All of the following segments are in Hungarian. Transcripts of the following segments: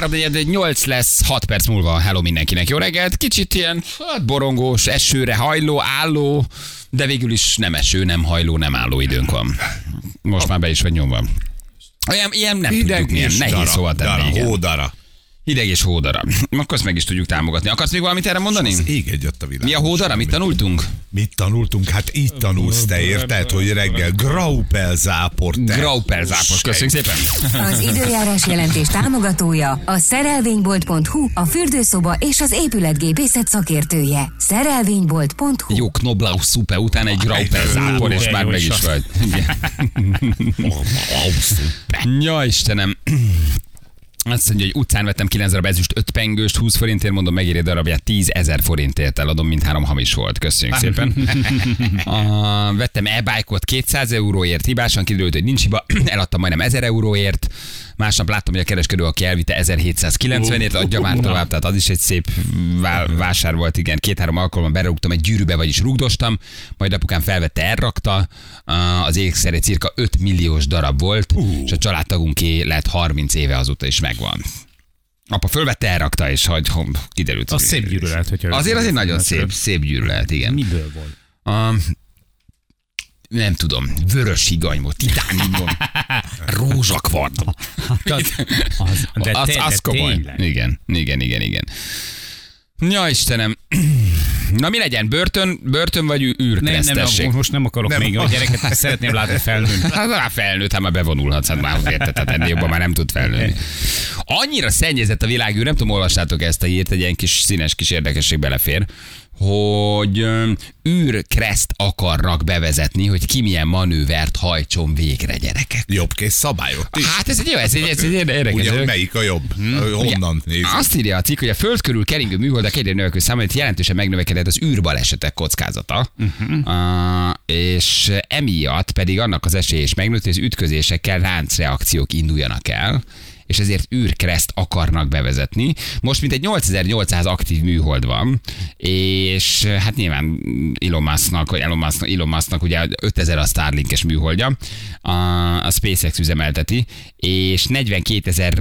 3-8 lesz, 6 perc múlva. Hello mindenkinek, jó reggelt. Kicsit ilyen hát borongós, esőre hajló, álló, de végül is nem eső, nem hajló, nem álló időnk van. Most már be is vagy nyomva. Olyan, ilyen nem tudjuk milyen, nehéz dara, szóval dara, tenni. igen. Hódara. Hideg és hódara. Akkor azt meg is tudjuk támogatni. Akarsz még valamit erre mondani? Az ég egyet a világ. Mi a hódara? Mit tanultunk? Mit tanultunk? Hát így tanulsz te, érted, hogy reggel Graupel záport. te. Grauper zápos. Köszönjük szépen. Az időjárás jelentés támogatója a szerelvénybolt.hu, a fürdőszoba és az épületgépészet szakértője. Szerelvénybolt.hu Jó Knoblauch szupe után egy Grauper zápor, és már meg is vagy. Ja, Istenem. Azt mondja, hogy utcán vettem 9 darab ezüst, 5 pengőst, 20 forintért mondom, megéri a darabját, 10 ezer forintért eladom, mint három hamis volt. Köszönjük szépen. uh, vettem e-bike-ot 200 euróért, hibásan kiderült, hogy nincs hiba, eladtam majdnem 1000 euróért. Másnap láttam, hogy a kereskedő, aki elvitte 1790-ért, adja már tovább, tehát az is egy szép vá- vásár volt, igen. Két-három alkalommal berúgtam egy gyűrűbe, vagyis rugdostam, majd apukám felvette, elrakta, az ékszer egy cirka 5 milliós darab volt, és a családtagunké lett 30 éve azóta is megvan. Apa fölvette, elrakta, és hogy kiderült. Az szép gyűlölet, hogyha... Azért az egy nagyon szép, szép gyűlölet, igen. Miből volt? A, nem tudom, vörös higany titánium, rózsakvart. Az, az, de az, te, az komoly. Igen, igen, igen, igen. Ja, Istenem. Na mi legyen, börtön, börtön vagy ű- Nem, nem, most nem akarok Nem. még a gyereket, szeretném látni felnőni. Hát már felnőtt, hát már bevonulhatsz, hát már érted, tehát ennél jobban már nem tud felnőni. Annyira szennyezett a világűr, nem tudom, olvastátok ezt a hírt, egy ilyen kis színes kis érdekesség belefér, hogy űrkreszt akarnak bevezetni, hogy ki milyen manővert hajtson végre, gyerekek. Jobbkész szabályok. Hát ez egy jó, ez egy, ez egy érdekes. Ugye, melyik a jobb? Honnan Ugye, nézzük? Azt írja a cikk, hogy a föld körül keringő műholdak egyre növekvő hogy jelentősen megnövekedett az űrbalesetek kockázata, uh-huh. uh, és emiatt pedig annak az esély is megnőtt, hogy az ütközésekkel láncreakciók induljanak el, és ezért űrkereszt akarnak bevezetni. Most mintegy 8800 aktív műhold van, és hát nyilván Elon Musknak, Elon Musknak, Elon Musknak ugye 5000 a Starlinkes műholdja, a, a SpaceX üzemelteti, és 42 ezer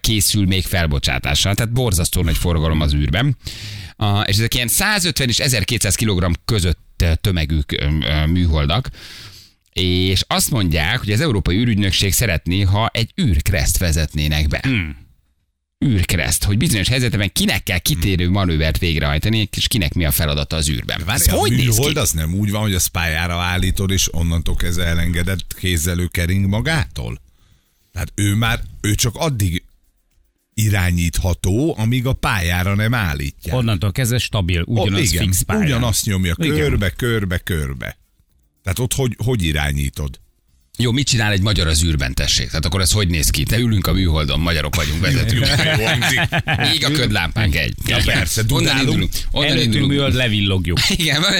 készül még felbocsátásra, tehát borzasztó nagy forgalom az űrben. És ezek ilyen 150 és 1200 kg között tömegű ö, ö, műholdak, és azt mondják, hogy az Európai űrügynökség szeretné, ha egy űrkreszt vezetnének be. Hmm. űrkereszt, hogy bizonyos helyzetben kinek kell kitérő manővert végrehajtani, és kinek mi a feladata az űrben. Ez Várj, a hogy néz ki? az nem úgy van, hogy azt pályára állítod, és onnantól kezdve elengedett kézzel ő kering magától? Tehát ő már, ő csak addig irányítható, amíg a pályára nem állítják. Onnantól kezdve stabil, ugyanaz Ott, igen, fix pályán. ugyanazt nyomja Igen. körbe, körbe, körbe. Tehát ott hogy, hogy irányítod? Jó, mit csinál egy magyar az űrben, tessék? Tehát akkor ez hogy néz ki? Te ülünk a műholdon, magyarok vagyunk, vezetünk. Így a ködlámpánk egy. Ja, persze, onnan indulunk. Onnan Előttünk indulunk. műhold levillogjuk. Igen, van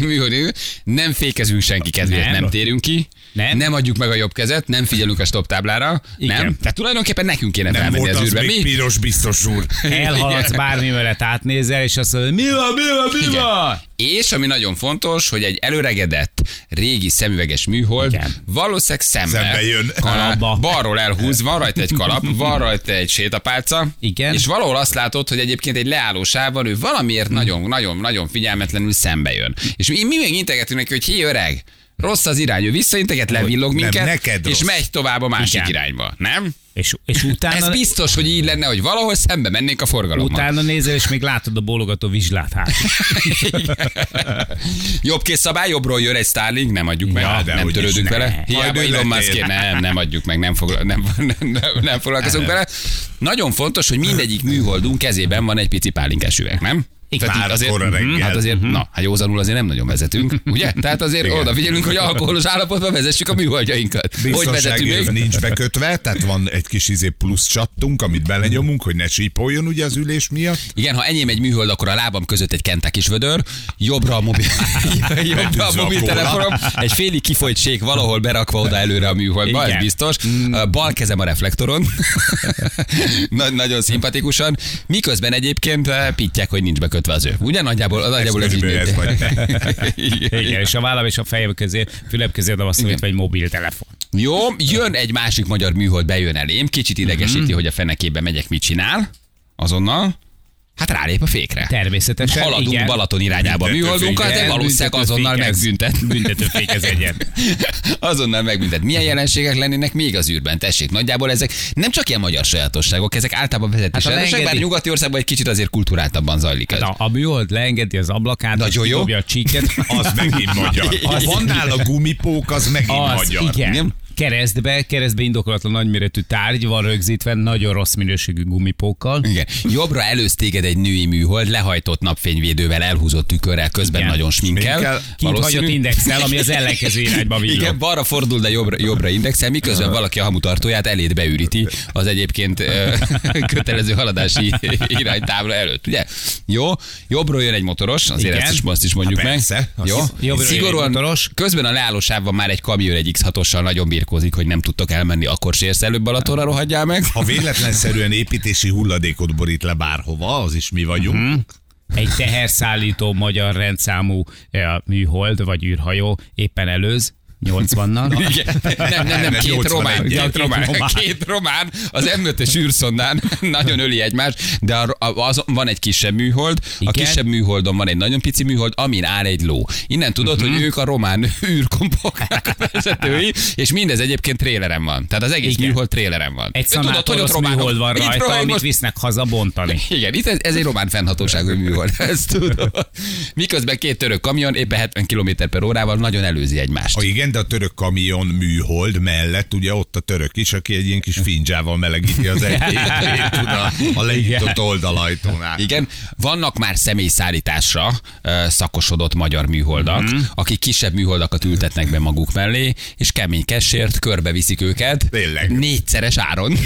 műhold. Nem fékezünk senki kedvéért, nem, Nem. térünk ki. Nem. nem adjuk meg a jobb kezet, nem figyelünk a stop táblára. Igen. Nem. Tehát tulajdonképpen nekünk kéne Nem felmenni az űrbe. Mi? piros biztos úr. Elhaladsz bármi mellett átnézel, és azt mondod, mi van, mi van, mi van? És ami nagyon fontos, hogy egy előregedett régi szemüveges műhold Igen. Valószínűleg szembe, Szembe jön. Kalapba. balról elhúz, van rajta egy kalap, van rajta egy sétapálca, Igen. és valahol azt látod, hogy egyébként egy leálló sávban ő valamiért nagyon, nagyon, nagyon figyelmetlenül szembe jön. És mi, mi még integetünk neki, hogy hé öreg, rossz az irány, ő visszainteget, levillog Nem, minket, neked és rossz. megy tovább a másik Igen. irányba, nem? És, és utána, Ez biztos, hogy így lenne, hogy valahol szembe mennénk a forgalommal. utána nézel, és még látod a bólogató vizslát hát. Jobb kész szabály, jobbról jön egy Starlink, nem adjuk meg, Ja, nem törődünk ne. vele. Hiába Elon. Muskért, nem, nem adjuk meg, nem, fogla, nem, nem, nem, nem foglalkozunk vele. Nagyon fontos, hogy mindegyik műholdunk kezében van egy pici pálinkás üveg, nem? Igen. Tehát Már azért, kora reggel. hát azért, na, hát józanul azért nem nagyon vezetünk, ugye? Tehát azért Igen. odafigyelünk, hogy alkoholos állapotban vezessük a műholdjainkat. Hogy vezetünk nincs bekötve, tehát van egy kis izé plusz csattunk, amit belenyomunk, hogy ne sípoljon ugye az ülés miatt. Igen, ha enyém egy műhold, akkor a lábam között egy kentek is vödör, jobbra a, mobil, jobbra a mobiltelefonom, egy félig kifolyt sék valahol berakva oda előre a műholdba, ez Igen. biztos. Bal kezem a reflektoron, Na, nagyon szimpatikusan, miközben egyébként eh, pittyek, hogy nincs bekötve az ő. Ugye nagyjából, nagyjából ez így körülbelül ez vagy. Igen. Igen, és a vállam és a fejem közé, fülem közé oda van szólítva egy mobiltelefon. Jó, jön egy másik magyar műhold, bejön elém, kicsit idegesíti, Mhm. hogy a fenekében megyek, mit csinál, azonnal. Hát rálép a fékre. Természetesen, Haladunk igen. Balaton irányába a műholdunkat, de valószínűleg azonnal megbüntet. Büntetőfékez egyet. Azonnal megbüntet. Milyen jelenségek lennének még az űrben? Tessék, nagyjából ezek nem csak ilyen magyar sajátosságok, ezek általában vezetés Hát hát bár leengedi- nyugati országban egy kicsit azért kultúráltabban zajlik ez. A, a műhold leengedi az ablakát, Nagyon jó. a csíket. Az megint magyar. Ha van nála gumipók, az megint Az, magyar. igen. Nem? Keresztbe, keresztbe indokolatlan nagyméretű tárgy van rögzítve nagyon rossz minőségű gumipókkal. Igen. Jobbra előz téged egy női műhold, lehajtott napfényvédővel, elhúzott tükörrel, közben Igen. nagyon sminkel. Kint hagyott indexel, ami az ellenkező irányba villog. Igen, balra fordul, de jobbra, jobbra indexel, miközben valaki a hamutartóját eléd beüríti az egyébként kötelező haladási iránytábla előtt, ugye? Jó, jobbról jön egy motoros, azért Igen. ezt is, azt is mondjuk Hát meg. persze, Jó, jobbról jön egy szigorúan motoros. közben a leállósávban már egy kamion egy X6-ossal nagyon birkózik, hogy nem tudtok elmenni, akkor sérsz előbb Balatonra, rohadjál meg. Ha véletlenszerűen építési hulladékot borít le bárhova, az is mi vagyunk. Egy teherszállító magyar rendszámú eh, műhold vagy űrhajó éppen előz, 80-nal. Igen. Nem, nem, nem, két 81. román, két román, román. két román, az M5-es űrszondán nagyon öli egymást, de a, a, az, van egy kisebb műhold, a Igen. kisebb műholdon van egy nagyon pici műhold, amin áll egy ló. Innen tudod, Mhm. hogy ők a román űrkompoknak a vezetői, és mindez egyébként tréleren van. Tehát az egész Igen. műhold tréleren van. Egy Tudod, hogy ott románok- műhold van Itt rajta, román- amit visznek haza bontani. igen, itt ez, ez egy román fennhatóságú műhold, ezt tudod. Miközben két török kamion éppen 70 km per órával nagyon előzi egymást. Ha igen, de a török kamion műhold mellett, ugye ott a török is, aki egy ilyen kis fincsával melegíti az egyét, a, a lenyitott oldalajtónál. Igen, vannak már személyszállításra szakosodott magyar műholdak, mm. akik kisebb műholdakat ültetnek be maguk mellé, és kemény kessért körbeviszik őket. Tényleg. Négyszeres áron.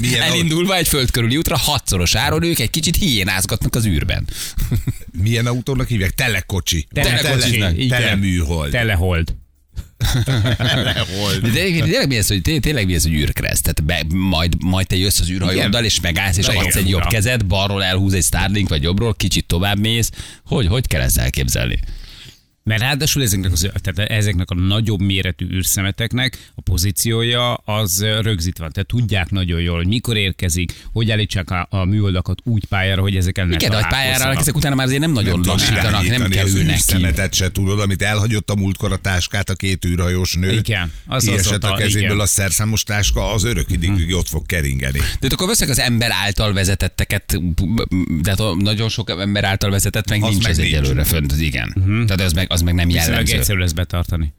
Milyen Elindulva egy földkörüli útra, hatszoros áron ők egy kicsit hiénázgatnak az űrben. Milyen autónak hívják? Telekocsi. Telekocsi, Tele, igen. teleműhold. Telehold. De tényleg, tényleg mi ez, hogy té- tényleg mi ez, hogy űrkereszt? Tehát be, majd, majd te jössz az űrhajóddal, és megállsz, és adsz egy jobb kezed, balról elhúz egy Starlink, vagy jobbról, kicsit tovább mész. Hogy, hogy kell ezt elképzelni? Mert ráadásul ezeknek, az, tehát ezeknek a nagyobb méretű űrszemeteknek a pozíciója az rögzítve van. Tehát tudják nagyon jól, hogy mikor érkezik, hogy állítsák a, a műholdakat úgy pályára, hogy ezekkel ne Igen, de pályára ezek után már azért nem nagyon Nem lassítanak, nem irányítani kell az ülnek ki. űrszemetet se tudod, amit elhagyott a múltkor a táskát a két űrhajós nő. Igen, az- az Kiesett ott a kezéből igen. a szerszámos táska, az örök ideig ott fog keringeni. De akkor veszek az ember által vezetetteket, de hát nagyon sok ember által vezetett meg Az nincs meg az nincs. egyelőre fönt, az igen. Tehát az meg, az meg nem jellemző. egyszerű lesz betartani.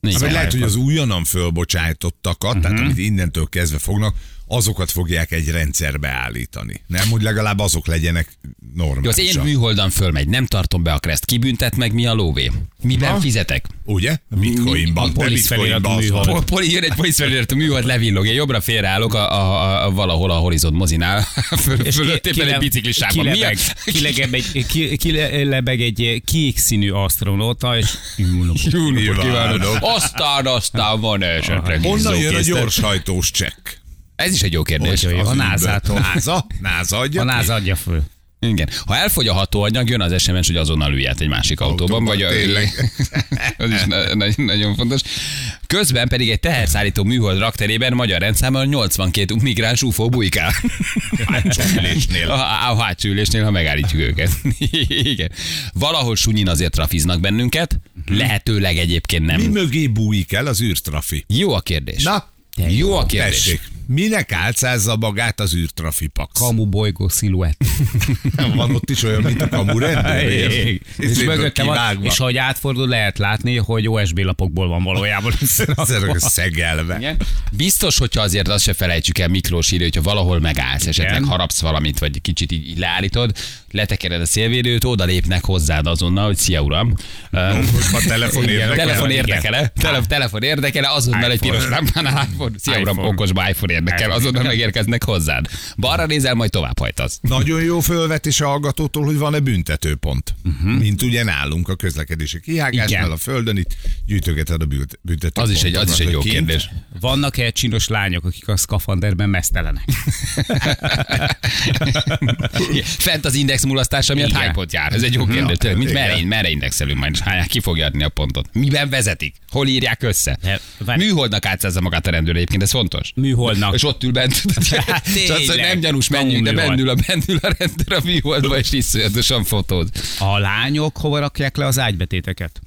Vagy lehet, hogy az újonnan fölbocsájtottakat, uh-huh. tehát amit innentől kezdve fognak, azokat fogják egy rendszerbe állítani. Nem, hogy legalább azok legyenek Jó, az én normálisak. műholdan fölmegy, nem tartom be a kreszt, kibüntet meg mi a lóvé? Miben Na. fizetek? Ugye? Bitcoinban. A de polisz bitcoinban műhold. Poli, jön egy poliszfelületű műhold, levillog, én jobbra félreállok a, a, a, a, valahol a horizont mozinál, föl, fölött éppen egy biciklisában. Mi a- Kilebeg, kilebeg egy, ki- kilebeg egy kék színű asztronóta, és Jó napot Kívánok. Aztán, aztán van esetleg Honnan jön a izzókészlet. gyorshajtós csekk? Ez is egy jó kérdés. Hogy? A NASA-tól. NASA? NASA adja a? NASA adja föl. Igen. Ha elfogy a hatóanyag, jön az SMS, hogy azonnal ülj egy másik autóban. Autóban, vagy a, tényleg. az is na- na- nagyon fontos. Közben pedig egy teherszállító műhold rakterében magyar rendszámmal 82 migráns UFO bujkál. Hátsó ülésnél. A, a hátsó ülésnél, ha megállítjuk őket. Igen. Valahol sunyin azért trafiznak bennünket, lehetőleg egyébként Mi nem. mögé bújik el az űrtrafi? Jó a kérdés. Na, Jó a kérdés. tessék. Minek álcázza magát az űrtrafipax? Kamu bolygó sziluett. Van ott is olyan, mint a kamurendőr. és mögötte van, és ahogy átfordul, lehet látni, hogy OSB lapokból van valójában szegelve. Biztos, hogyha azért azt se felejtsük el, Miklós írja, hogyha valahol megállsz, esetleg harapsz valamit, vagy kicsit így, így leállítod, letekered a szélvédőt, oda lépnek hozzád azonnal, hogy szia uram. A telefon érdekel. telefon érdekele, tele, telefon érdekele, azonnal egy piros lámpánál iPhone. Szia uram, okosba iPhone érdekel, azonnal megérkeznek hozzád. Balra nézel, majd tovább hajtasz. Nagyon jó fölvetés a hallgatótól, hogy van-e büntetőpont. Mhm. Uh-huh. Mint ugye nálunk a közlekedési kihágásnál Igen. a földön, itt gyűjtögeted a bünt- büntetőpontokat. Az is egy, az is egy jó Kint kérdés. Vannak-e csinos lányok, akik a szkafanderben mesztelenek? Fent az index mulasztása miatt Igen. hány pont jár? Ez egy jó kérdés. Tényleg, Mint merre, merre indexelünk majd, és hány, ki fogja adni a pontot? Miben vezetik? Hol írják össze? Műholdnak átszázza magát a rendőr egyébként, ez fontos. Műholdnak. És ott ül bent. Hát tényleg. nem gyanús, menjünk, de bennül a, bennül a rendőr a műholdba, és iszonyatosan fotóz. A lányok hova rakják le az ágybetéteket?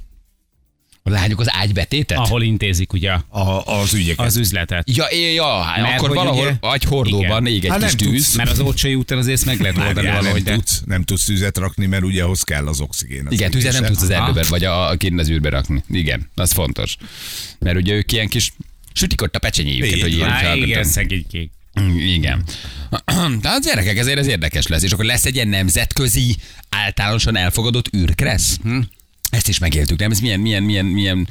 A lányok az ágybetétet? Ahol intézik ugye A, az ügyeket. az üzletet. Ja, ja, hát Mert akkor valahol ugye- agyhordóban ég egy Hát kis nem tűz. tudsz, Mert az Ócsai úton azért ezt meg lehet oldani valahogy, nem, tudsz, nem tudsz tüzet rakni, mert ugye ahhoz kell az oxigén. Az Igen, tüzet nem tudsz az erdőben, vagy a, a kint az űrbe rakni. Igen, az fontos. Mert ugye ők ilyen kis sütik ott a pecsenyéjüket, hogy ilyen. Á, igen, szegénykék. Mm, Igen. Tehát gyerekek, ezért ez érdekes lesz. És akkor lesz egy ilyen nemzetközi, általánosan elfogadott űrkressz. Hm? Ezt is megéltük, nem? Ez milyen, milyen, milyen, milyen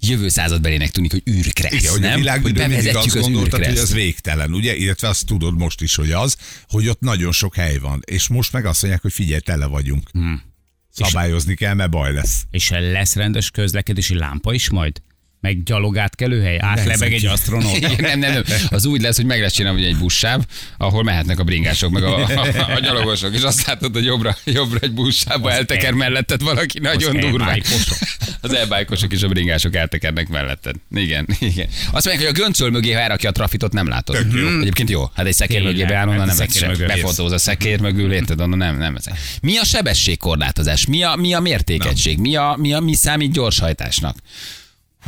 jövő századbelének tűnik, hogy űrkressz, Igen, hogy nem? a világűrben mindig bevezetjük azt az gondoltad, hogy az végtelen, ugye? Illetve azt tudod most is, hogy az, hogy ott nagyon sok hely van. És most meg azt mondják, hogy figyelj, tele vagyunk. Hmm. Szabályozni kell, mert baj lesz. És lesz rendes közlekedési lámpa is majd? Meg gyalogátkelőhely? Átlebeg egy asztronóta? Nem, nem, nem. Az úgy lesz, hogy meg lesz csinálva egy buszsáv, ahol mehetnek a bringások, meg a, a, a gyalogosok, és azt látod, hogy jobbra, jobbra egy buszsávba elteker el- melletted valaki nagyon Az e-bike-osok. Az e és a bringások eltekernek melletted. Igen, igen. Azt mondják, hogy a göncöl mögé, ha elrakja a trafitot, nem látod. Tök jó. Mhm. Egyébként jó. Hát egy szekér Tényleg, mögé beáll, onnan hát nem mögül Befotóz a szekér mögül, érted? Onnan nem, nem. Mi a sebességkorlátozás? Mi a, mi a mértékegység? Mi, a, mi, a, mi számít gyorshajtásnak?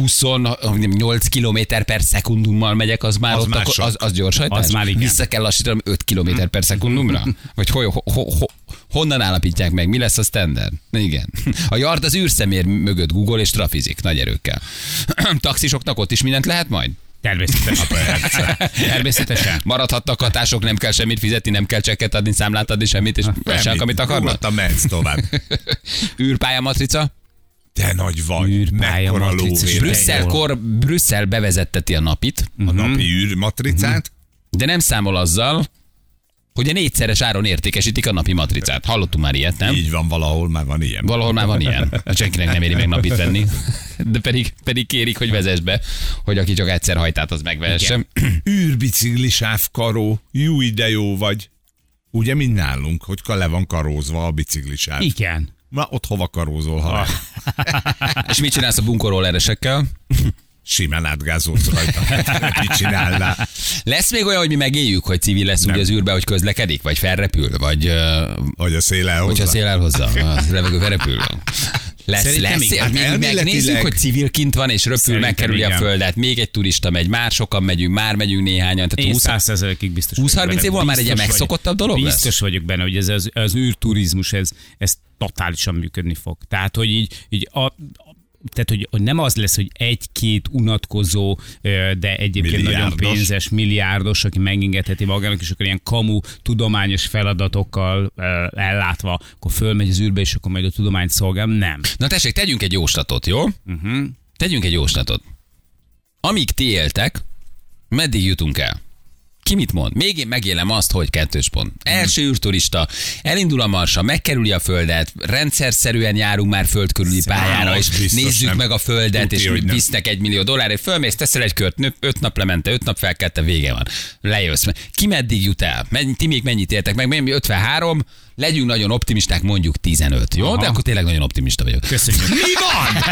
28 km per szekundummal megyek, az már Az ott már akkor, az, az gyorshajtás? Az már igen. Vissza kell lassítanom 5 km per szekundumra? Vagy hogy, ho, ho, ho, honnan állapítják meg? Mi lesz a standard? Igen. A yard az űrszemér mögött Google és trafizik nagy erőkkel. Taxisoknak ott is mindent lehet majd? Természetesen. Természetesen. Maradhatnak hatások, nem kell semmit fizetni, nem kell csekket adni, számlát adni, semmit, és vessák, amit akarnak. Nyugodtan mehetsz tovább. Űrpálya matrica. Te nagy vagy. Űrpálya Mekkora lóvér. Brüsszelkor Brüsszel bevezetteti a napit, A napi űrmatricát. de nem számol azzal, hogy a négyszeres áron értékesítik a napi matricát. Hallottunk már ilyet, nem? Így van, valahol már van ilyen. Valahol már van ilyen. Senkinek nem éri meg napit venni. De pedig, pedig kérik, hogy vezess be, hogy aki csak egyszer hajtát, az megvehesse. Űrbicikli sávkaró. Jó ide jó vagy. Ugye, mint nálunk, hogy le van karózva a biciklisáv. Igen. Na, ott hova karózol, ha És mit csinálsz a bunkorolleresekkel? simán átgázolsz rajta. Mit csinálnál? Lesz még olyan, hogy mi megéljük, hogy civil lesz úgy az űrbe, hogy közlekedik, vagy felrepül, vagy Vagy a szél elhozza? hogyha szél elhozza, a levegő felrepül. Lesz, Szerintem lesz, igen. hát még Elméletileg- megnézzük, hogy civil kint van, és röpül, megkerüli a földet. Még egy turista megy, már sokan megyünk, már megyünk néhányan. Tehát Én 20, 100%-ig biztos 20-30 vagyok benne. év múlva már egy megszokottabb dolog lesz? Biztos vagyok benne, hogy ez az, az űrturizmus, ez, ez totálisan működni fog. Tehát, hogy így, így a, tehát, hogy, hogy nem az lesz, hogy egy-két unatkozó, de egyébként nagyon Milliárdos. pénzes, milliárdos, aki megengedheti magának, és akkor ilyen kamu tudományos feladatokkal ellátva, akkor fölmegy az űrbe, és akkor majd a tudományt szolgál. Nem. Na tessék, tegyünk egy jóslatot, jó? Uh-huh. Tegyünk egy jóslatot. Amíg ti éltek, meddig jutunk el? Ki mit mond? Még én megélem azt, hogy kettős pont. Első űrturista, elindul a marsa, megkerüli a földet, rendszerszerűen járunk már föld körüli pályára, és nézzük nem. meg a földet, Tuti, és visznek egy millió dollárért, fölmész, teszel egy kört, nő- öt nap lemente, öt nap felkelte, vége van. Lejössz. Ki meddig jut el? Men- Ti még mennyit értek meg? Mi 53, legyünk nagyon optimisták, mondjuk 15, jó? De Aha. akkor tényleg nagyon optimista vagyok. Köszönjük. Mi van?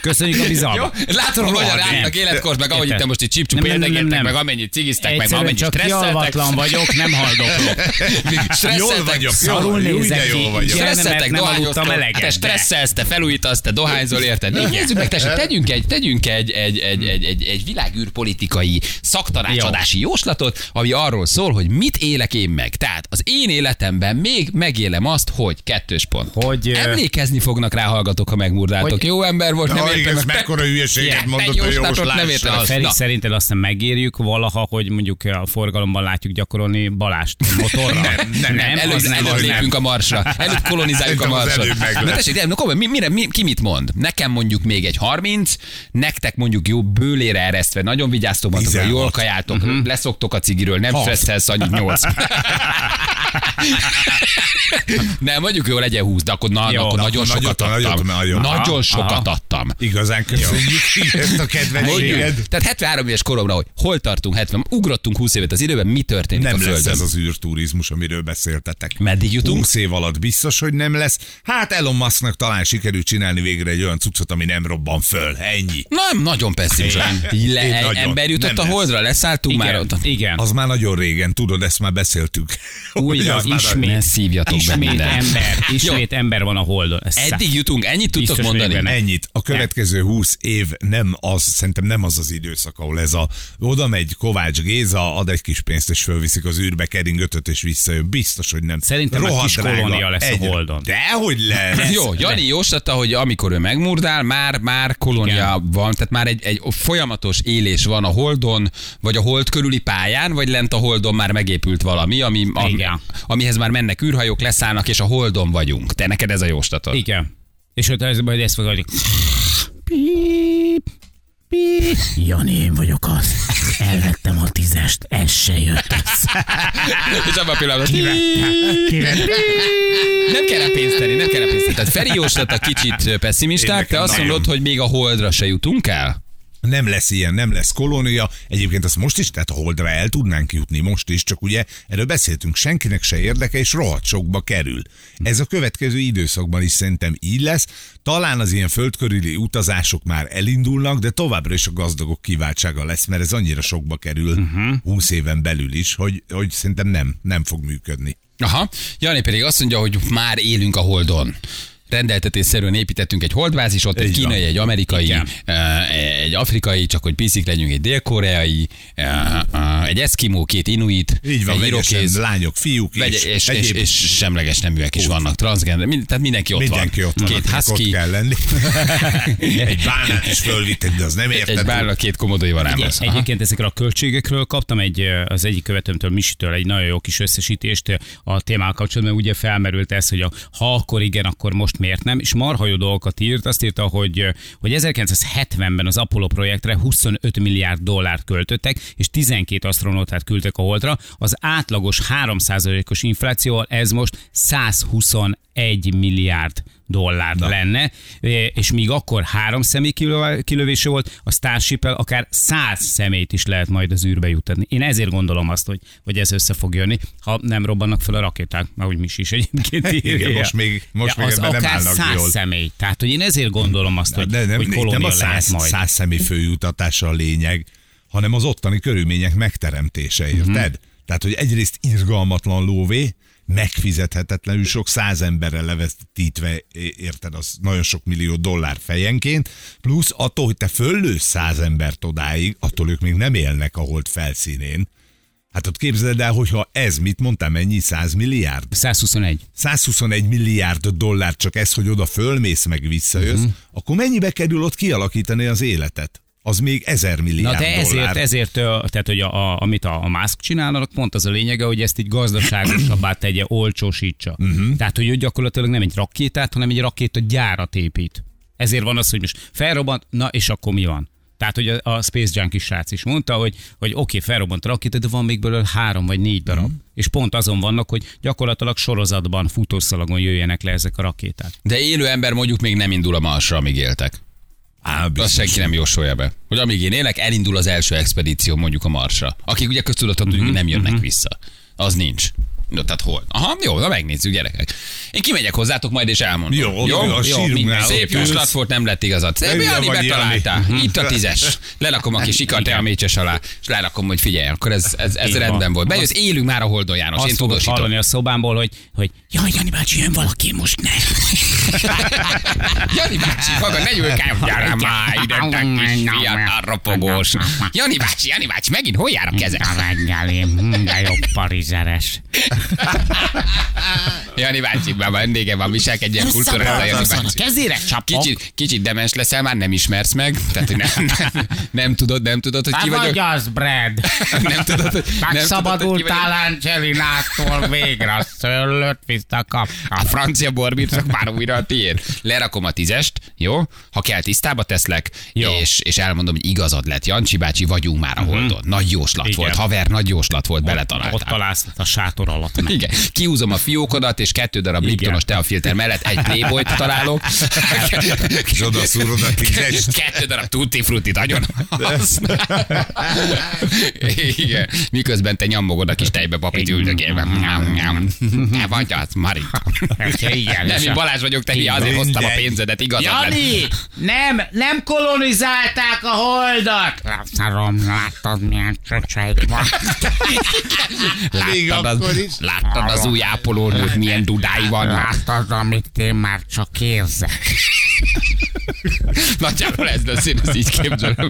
Köszönjük a bizalmat. Látod, hogy hogyan Nem. állnak életkor, meg ahogy itt most itt érdegéltek, nem. meg amennyit cigiztek, meg amennyit stresszeltek. vagyok, nem haldoklok. Jól vagyok, jól, jó, nézek de jól vagyok. Stresszeltek, nem aludtam dohányoztok, eleget, te de- stresszelsz, te felújítasz, te dohányzol, érted? Nézzük meg, tessék, tegyünk egy, tegyünk egy, egy, egy, egy, egy, egy világűrpolitikai szaktanácsadási jóslatot, ami arról szól, hogy mit élek én meg. Tehát az én életemben még meg megélem azt, hogy kettős pont. Hogy, Emlékezni fognak rá hallgatók, ha megmurdáltok. Hogy- Jó ember volt, nem értem. meg- mekkora hülyeséget mondott a jóslatot Jós nem. László. Feri, szerinted aztán megérjük valaha, hogy mondjuk a forgalomban látjuk gyakorolni Balást motorra? Nem, nem, nem, Előbb, az előbb lépünk a marsra. Előbb kolonizáljuk a marsra. lesz. tessék, de, no, komolyan, mi, mire, mi, ki mit mond? Nekem mondjuk még egy 30, nektek mondjuk jó bőlére eresztve, nagyon vigyáztok magatokra, 16. jól kajáltok, leszoktok a cigiről, nem stresszelsz annyit 8. Nem, mondjuk jó, legyen 20, de akkor, na, Jó, akkor nagyon akkor sokat nagyot- adtam. nagyon- Nagyon Aha, sokat aha. adtam. Igazán köszönjük ezt a Mondjuk, kedvességed. tehát 73 éves koromra, hogy hol tartunk, 70, ugrottunk 20 évet az időben, mi történik Nem a lesz Földön? ez az űrturizmus, amiről beszéltetek. Meddig jutunk? 20 év alatt biztos, hogy nem lesz. Hát Elon Musknak talán sikerült csinálni végre egy olyan cuccot, ami nem robban föl. Ennyi. Nem, nagyon pessimista. Le, nagyon. ember jutott a lesz. holdra, leszálltunk már Igen, ott. igen. Az már nagyon régen, tudod, ezt már beszéltük. Újra, már- ismét. Szívjatok be ismét mindent. ember, ismét ember van a holdon. Ez Eddig jutunk, ennyit tudtok Biztos mondani? benne. Ennyit. A következő 20 év nem az, szerintem nem az az időszak, ahol ez a, oda megy Kovács Géza, ad egy kis pénzt, és fölviszik az űrbe, kering ötöt, és visszajön. Biztos, hogy nem. Szerintem Rohadt kis drága. kolónia lesz a Egy- Holdon. Dehogy lesz. Jó, Jani jóslatta, hogy amikor ő megmurdál, már, már kolónia Igen. van, tehát már egy, egy folyamatos élés van a Holdon, vagy a Hold körüli pályán, vagy lent a Holdon már megépült valami, ami, ami, amihez már mennek űrhajók, leszállnak, és a Holdon vagyunk. Te neked ez a jóslatod? Igen. És ott ez majd ezt fogadjuk. Píp, píp. Jani, én vagyok az. Elvettem a tízest, ez se jött össze. És abban a pillanatban... Nem kell rá pénzt tenni, nem kell rá pénzt tenni. Tehát Feri jóslata kicsit Én pessimisták, te azt mondod, hogy még a Holdra se jutunk el? Nem lesz ilyen, nem lesz kolónia. Egyébként azt most is, tehát a Holdra el tudnánk jutni, most is, csak ugye erről beszéltünk, senkinek se érdeke, és rohadt sokba kerül. Ez a következő időszakban is szerintem így lesz. Talán az ilyen földkörüli utazások már elindulnak, de továbbra is a gazdagok kiváltsága lesz, mert ez annyira sokba kerül uh-huh. 20 éven belül is, hogy, hogy szerintem nem, nem fog működni. Aha. Jani pedig azt mondja, hogy már élünk a Holdon. Rendeltetésszerűen építettünk egy holdbázisot, egy kínai, egy amerikai, Igen. eh, egy afrikai, csak hogy piszik legyünk, egy dél-koreai, eh, eh, egy eszkimó, két inuit, Így van, egy irokéz, lányok, fiúk, vegy- és, és, és, egyéb- és, semleges neműek is vannak, transgender, mind, tehát mindenki ott Mindenki van. ott van, Két akinek ott husky, kell lenni. egy bálnát is fölvittek, de az nem érted. egy bálna, két komodói varámhoz. Aha. Egyébként ezekről a költségekről kaptam egy, az egyik követőmtől, Misitől egy nagyon jó kis összesítést a témával kapcsolatban, ugye felmerült ez, hogy a, ha akkor igen, akkor most miért nem, és marha jó dolgokat írt, azt írta, hogy, hogy 1970-ben az Apollo projektre 25 milliárd dollárt költöttek, és 12 asztronótát küldtek a holdra, az átlagos 3%-os inflációval ez most 121 milliárd dollár Na. lenne, és míg akkor három személy kilö- kilövése volt, a starship akár száz személyt is lehet majd az űrbe jutatni. Én ezért gondolom azt, hogy, hogy ez össze fog jönni, ha nem robbannak fel a rakéták, ahogy mi is egyébként Igen, írja. most még- most még az ebben nem akár állnak száz jól. személy. Tehát, hogy én ezért gondolom azt, hogy, de nem, hogy kolónia nem a lehet száz, majd. száz személy főjutatása a lényeg, hanem az ottani körülmények megteremtése, érted? Mhm. Tehát, hogy egyrészt irgalmatlan lóvé, megfizethetetlenül sok száz emberre levesztítve, érted, az nagyon sok millió dollár fejenként, plusz attól, hogy te föllősz száz embert odáig, attól ők még nem élnek a hold felszínén. Hát ott képzeld el, hogyha ez, mit mondtam, mennyi? 100 milliárd? 121. 121 milliárd dollár csak ez, hogy oda fölmész, meg visszajössz, Mhm. uh-huh. akkor mennyibe kerül ott kialakítani az életet? Az még ezer Na milliárd de ezért, dollár. ezért, tehát hogy a, a, amit a, a Musk csinálnak, pont az a lényege, hogy ezt így gazdaságosabbá tegye, olcsósítsa. Uh-huh. Tehát, hogy ő gyakorlatilag nem egy rakétát, hanem egy rakéta gyárat épít. Ezért van az, hogy most felrobbant, na és akkor mi van? Tehát, hogy a, a Space Junkie srác is mondta, hogy, hogy oké, okay, felrobbant a rakéta, de van még belőle három vagy négy darab. Mhm. És pont azon vannak, hogy gyakorlatilag sorozatban, futószalagon jöjjenek le ezek a rakéták. De élő ember mondjuk még nem indul a Marsra, amíg éltek. Á, Azt biztos. senki nem jósolja be. Hogy amíg én élek, elindul az első expedíció mondjuk a Marsra. Akik ugye köztudaton tudjuk, hogy nem jönnek vissza. Az nincs. No, tehát hol? Aha, jó, na megnézzük, gyerekek. Én kimegyek hozzátok majd, és elmondom. Jó, jó, a Minden sírunknál Szép jóslat volt, nem lett igazad. Szép, Jani vagy betalálta. Jani. Itt a tízes. Lerakom a kis ikart a mécses alá, és lerakom, hogy figyelj, akkor ez, ez, ez rendben volt. Bejössz, élünk már a Holdon, János. Én Azt fogod tudósítom. hallani a szobámból, hogy, hogy jaj, Jani bácsi, jön valaki, most ne. Jani bácsi, maga ne nyúlkálj, gyere már ide, te kis fiatal ropogós. Jani bácsi, Jani bácsi, megint hol jár a keze? Reggeli, de jó parizeres. Jani bácsi, már vendége van, viselkedjen kultúráltan, Jani bácsi. Kezére csapok. Kicsit, kicsit demes leszel, már nem ismersz meg, tehát hogy nem, nem, nem tudod, nem tudod, hogy Te ki vagy vagyok. az, Brad. Nem tudod, hogy, nem Megszabadultál. Angelinától végre, a szőlőt visszakap. A francia csak már újra a tiéd. Lerakom a tízest, jó? Ha kell, tisztába teszlek, Jó. és, és elmondom, hogy igazad lett. Jancsi bácsi, vagyunk már a holdon. Nagy jóslat Igen. volt. Haver, nagy jóslat volt, Ott beletaláltál. találsz a sátor alatt. Igen, kiúzom a fiókodat, és kettő darab Igen. Liptonos teafilter mellett egy Playboyt találok. És oda szúrod a tízest. Kettő darab tutti frutti nagyon Igen. Miközben te nyomogod a kis tejbe papit üldögélve. Ne vagy az, Marika. Igen, Nem, én Balázs vagyok, te hülye, azért hoztam a pénzedet, igazad. Jani, nem, nem kolonizálták a holdat. Szarom, láttad milyen csöcseid van. Láttad az, láttad az új ápolónőt, milyen dudái vannak. Láttad, amit én már csak érzek. Nagyjából ez lesz, én ezt így képzelem.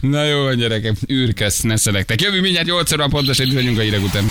Na jó, van gyerekek, űrkösz, ne szelektek. Jövő mindjárt 8 óra pontosan, itt vagyunk a hírek után.